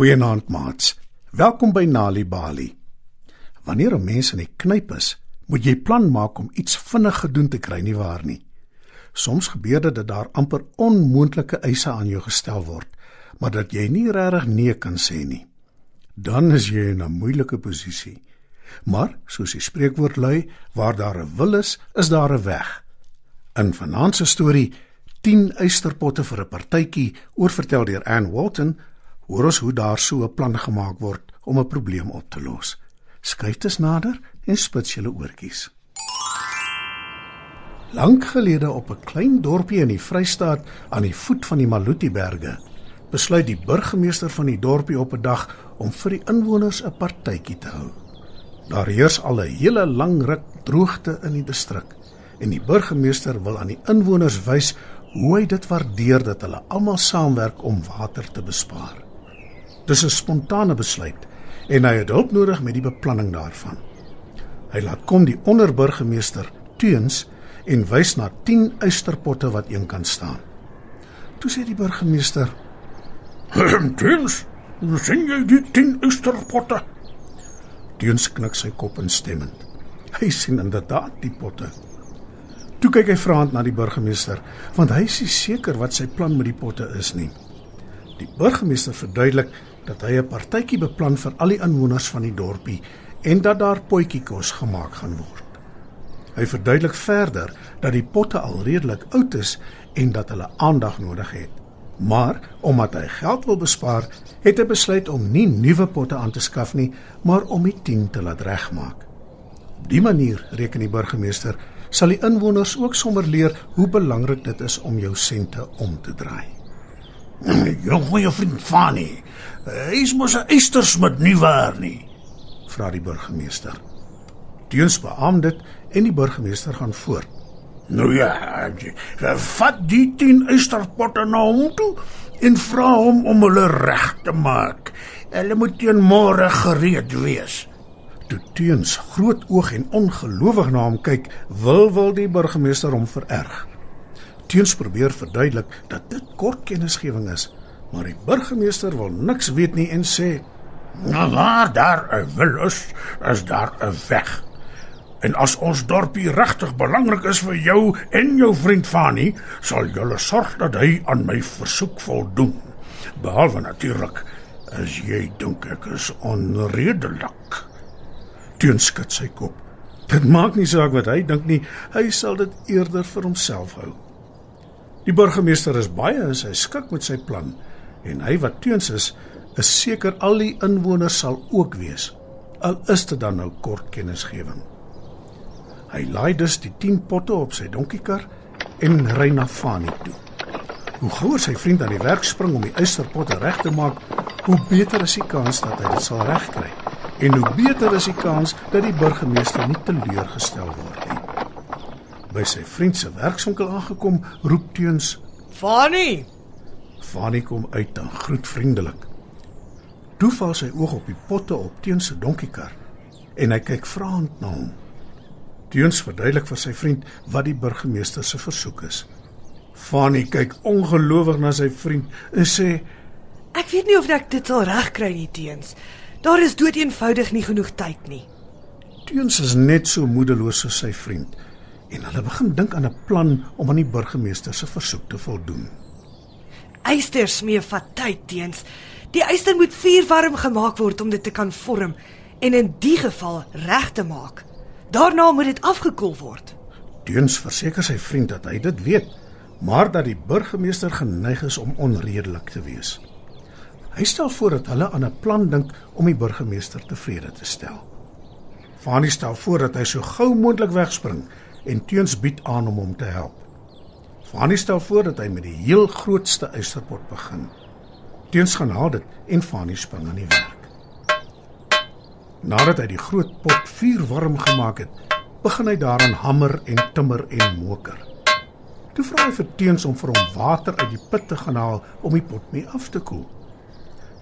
Goeienaand maats. Welkom by Nali Bali. Wanneer 'n mens in die knyp is, moet jy plan maak om iets vinnig gedoen te kry nie waar nie. Soms gebeur dit dat daar amper onmoontlike eise aan jou gestel word, maar dat jy nie regtig nee kan sê nie. Dan is jy in 'n moeilike posisie. Maar, soos die spreekwoord lui, waar daar 'n wil is, is daar 'n weg. In vanaand se storie 10 eysterpotte vir 'n partytjie, oorvertel deur Anne Walton, hoor ons hoe daar so 'n plan gemaak word om 'n probleem op te los. Skuif dit nader en spits julle oortjies. Lank gelede op 'n klein dorpie in die Vrystaat aan die voet van die Maluti-berge, besluit die burgemeester van die dorpie op 'n dag om vir die inwoners 'n partytjie te hou. Daar heers al 'n hele lang ruk droogte in die distrik en die burgemeester wil aan die inwoners wys hoe hy dit waardeer dat hulle almal saamwerk om water te bespaar. Dis 'n spontane besluit en hy het hulp nodig met die beplanning daarvan. Hy laat kom die onderburgemeester Teuns en wys na 10 eysterpotte wat een kan staan. Toe sê die burgemeester: "Teuns, sien jy die 10 eysterpotte?" Teuns knik sy kop instemmend. Hy sien inderdaad die potte. Toe kyk hy vraend na die burgemeester, want hy is seker wat sy plan met die potte is nie. Die burgemeester verduidelik dat hy 'n partytjie beplan vir al die inwoners van die dorpie en dat daar potjiekos gemaak gaan word. Hy verduidelik verder dat die potte al redelik oud is en dat hulle aandag nodig het. Maar omdat hy geld wil bespaar, het hy besluit om nie nuwe potte aan te skaf nie, maar om die 10 te laat regmaak. Op dië manier, reken die burgemeester, sal die inwoners ook sommer leer hoe belangrik dit is om jou sente om te draai. Jou goeie vriend Fanny, hy's mos 'n eystersmid nie waar nie? vra die burgemeester. Teuns beamoed dit en die burgemeester gaan voort. Nou ja, vat die 10 eysterpotte na hom toe en vra hom om hulle reg te maak. Hulle moet teen môre gereed wees. Toe Teuns groot oog en ongelowig na hom kyk, wil wil die burgemeester hom vererg. Teuns probeer verduidelik dat dit kort kennisgewing is, maar die burgemeester wil niks weet nie en sê: Nou waar daar 'n wil is, is daar 'n weg. En as ons dorpie regtig belangrik is vir jou en jou vriend Fanny, sal julle sorg dat hy aan my versoek voldoen. Behalwe natuurlik as jy dink ek is onredelik. Teun skud sy kop. Dit maak nie saak wat hy dink nie, hy sal dit eerder vir homself hou. Die burgemeester is baie in sy skik met sy plan en hy wat teuns is, is seker al die inwoners sal ook wees. Al is dit dan nou kort kennisgewing. Hy laai dus die 10 potte op sy donkiekar en ry na Fani toe. Hoe gouer sy vriend aan die werk spring om die eysterpotte reg te maak, hoe beter is die kans dat hy dit sal regkry. En hoe beter is die kans dat die burgemeester nie teleurgestel word nie. By sy vriend se werkswinkel aangekom, roep Teuns: "Fani!" Fani kom uit en groet vriendelik. Toe val sy oog op die potte op Teuns se donkiekar en hy kyk vraend na hom. Teuns verduidelik vir sy vriend wat die burgemeester se versoek is. Fanny kyk ongelowig na sy vriend en sê: "Ek weet nie of ek dit sal regkry nie, Teens. Daar is dood eenvoudig nie genoeg tyd nie." Teuns is net so moedeloos soos sy vriend en hulle begin dink aan 'n plan om aan die burgemeester se versoek te voldoen. Eyster smee vat tyd, Teens. Die eyster moet vuurwarm gemaak word om dit te kan vorm en in die geval reg te maak. Daarna moet dit afgekoel word. Teuns verseker sy vriend dat hy dit weet, maar dat die burgemeester geneig is om onredelik te wees. Hy stel voor dat hulle aan 'n plan dink om die burgemeester tevrede te stel. Fanny stel voor dat hy so gou moontlik wegspring en Teuns bied aan om hom te help. Fanny stel voor dat hy met die heel grootste eysterpot begin. Teuns gaan haal dit en Fanny spring aan die werk. Nadat hy die groot pot vuurwarm gemaak het, begin hy daaraan hamer en timmer en moker. Toe vra hy vir Teuns om vir hom water uit die put te gaan haal om die pot mee af te koel.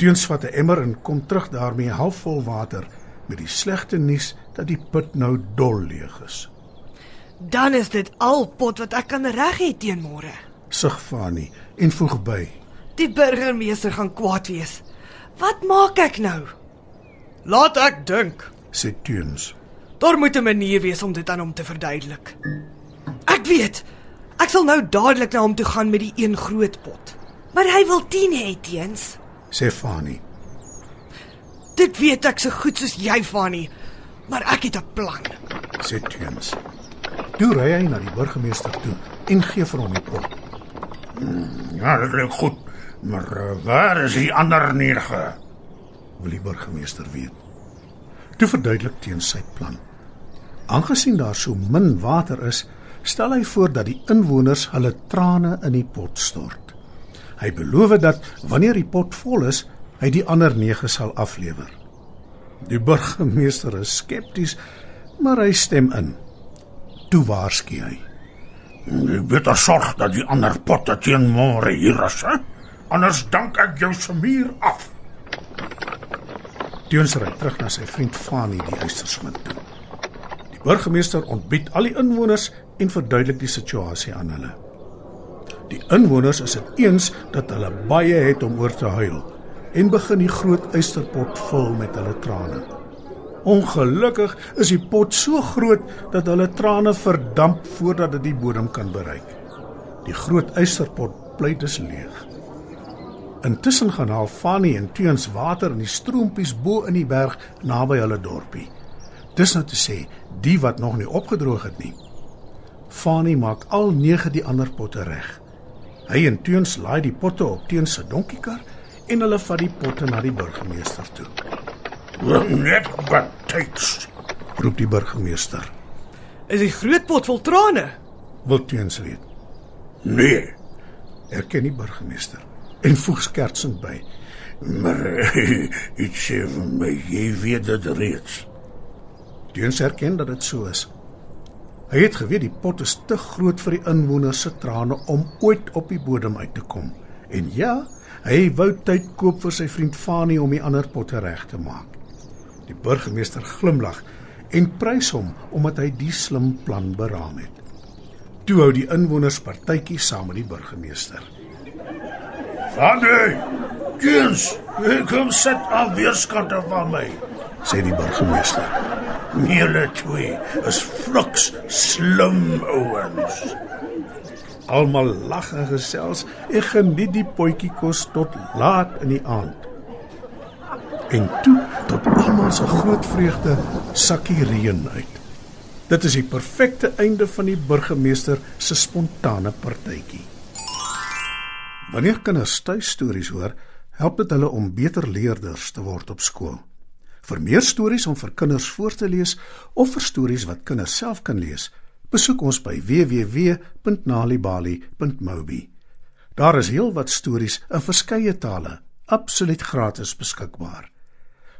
Teuns vat 'n emmer en kom terug daarmee halfvol water met die slegte nuus dat die put nou dol leeg is. Dan is dit al pot wat ek kan reg hê teen môre. Sug Fanny en voeg by: Die burgemeester gaan kwaad wees. Wat maak ek nou? Laat ek dink. sê Teuns. Daar moet 'n manier wees om dit aan hom te verduidelik. Ek weet. Ek sal nou dadelik na hom toe gaan met die een groot pot. Maar hy wil 10 hê teens. sê Fanny. Dit weet ek so goed soos jy van nie. Maar ek het 'n plan. sê Teuns. Toe ry hy na die burgemeester toe en gee vir hom die pot. Ja, dit klink goed. Maar uh, waar is die ander 9? wil die burgemeester weet. Toe verduidelik teen sy plan. Aangesien daar so min water is, stel hy voor dat die inwoners hulle trane in die pot stort. Hy beloof dat wanneer die pot vol is, hy die ander 9 sal aflewer. Die burgemeester is skepties, maar hy stem in. Toe waarsku hy. Jy beter sorg dat die ander potte teen môre hier is, hè? Anders dank ek jou se muur af. Teuns ry terug na sy vriend Fani die eystersmid toe. Die burgemeester ontbied al die inwoners en verduidelik die situasie aan hulle. Die inwoners is dit eens dat hulle baie het om oor te huil en begin die groot eysterpot vul met hulle trane. Ongelukkig is die pot so groot dat hulle trane verdamp voordat dit die bodem kan bereik. Die groot eysterpot bly dus leeg. Intussen gaan haal Fanny en Teuns water in die stroompies bo in die berg naby hulle dorpie. Dis nou te sê, die wat nog nie opgedroog het nie. Fanny maak al 9 die ander potte reg. Hy en Teuns laai die potte op Teuns se donkiekar en hulle vat die potte na die burgemeester toe. Net betyds. Roep die burgemeester. Is die groot pot vol trane? Wil Teuns weet. Nee, Erken die burgemeester en voeg skertsend by. maar dit sê vir my jy weet dit reeds. Teuns erken dat dit so is. Hy het geweet die pot is te groot vir die inwoners se trane om ooit op die bodem uit te kom. En ja, hy wou tyd koop vir sy vriend Fani om die ander potte reg te maak. Die burgemeester glimlag en prys hom omdat hy die slim plan beraam het. Toe hou die inwoners partytjie saam met die burgemeester. Jens, jy kom sit aan weerskante van my. sê die burgemeester. Julle twee is fliks slim ouens. Almal lag en gesels en geniet die potjie kos tot laat in die aand. En toe tot almal se groot vreugde sakkie reën uit. Dit is die perfekte einde van die burgemeester se spontane partytjie. Wanneer kinders tuistories hoor, help dit hulle om beter leerders te word op skool. Vir meer stories om vir kinders voor te lees of vir stories wat kinders self kan lees, besoek ons by www.nalibali.mobi. Daar is heelwat stories in verskeie tale, absoluut gratis beskikbaar.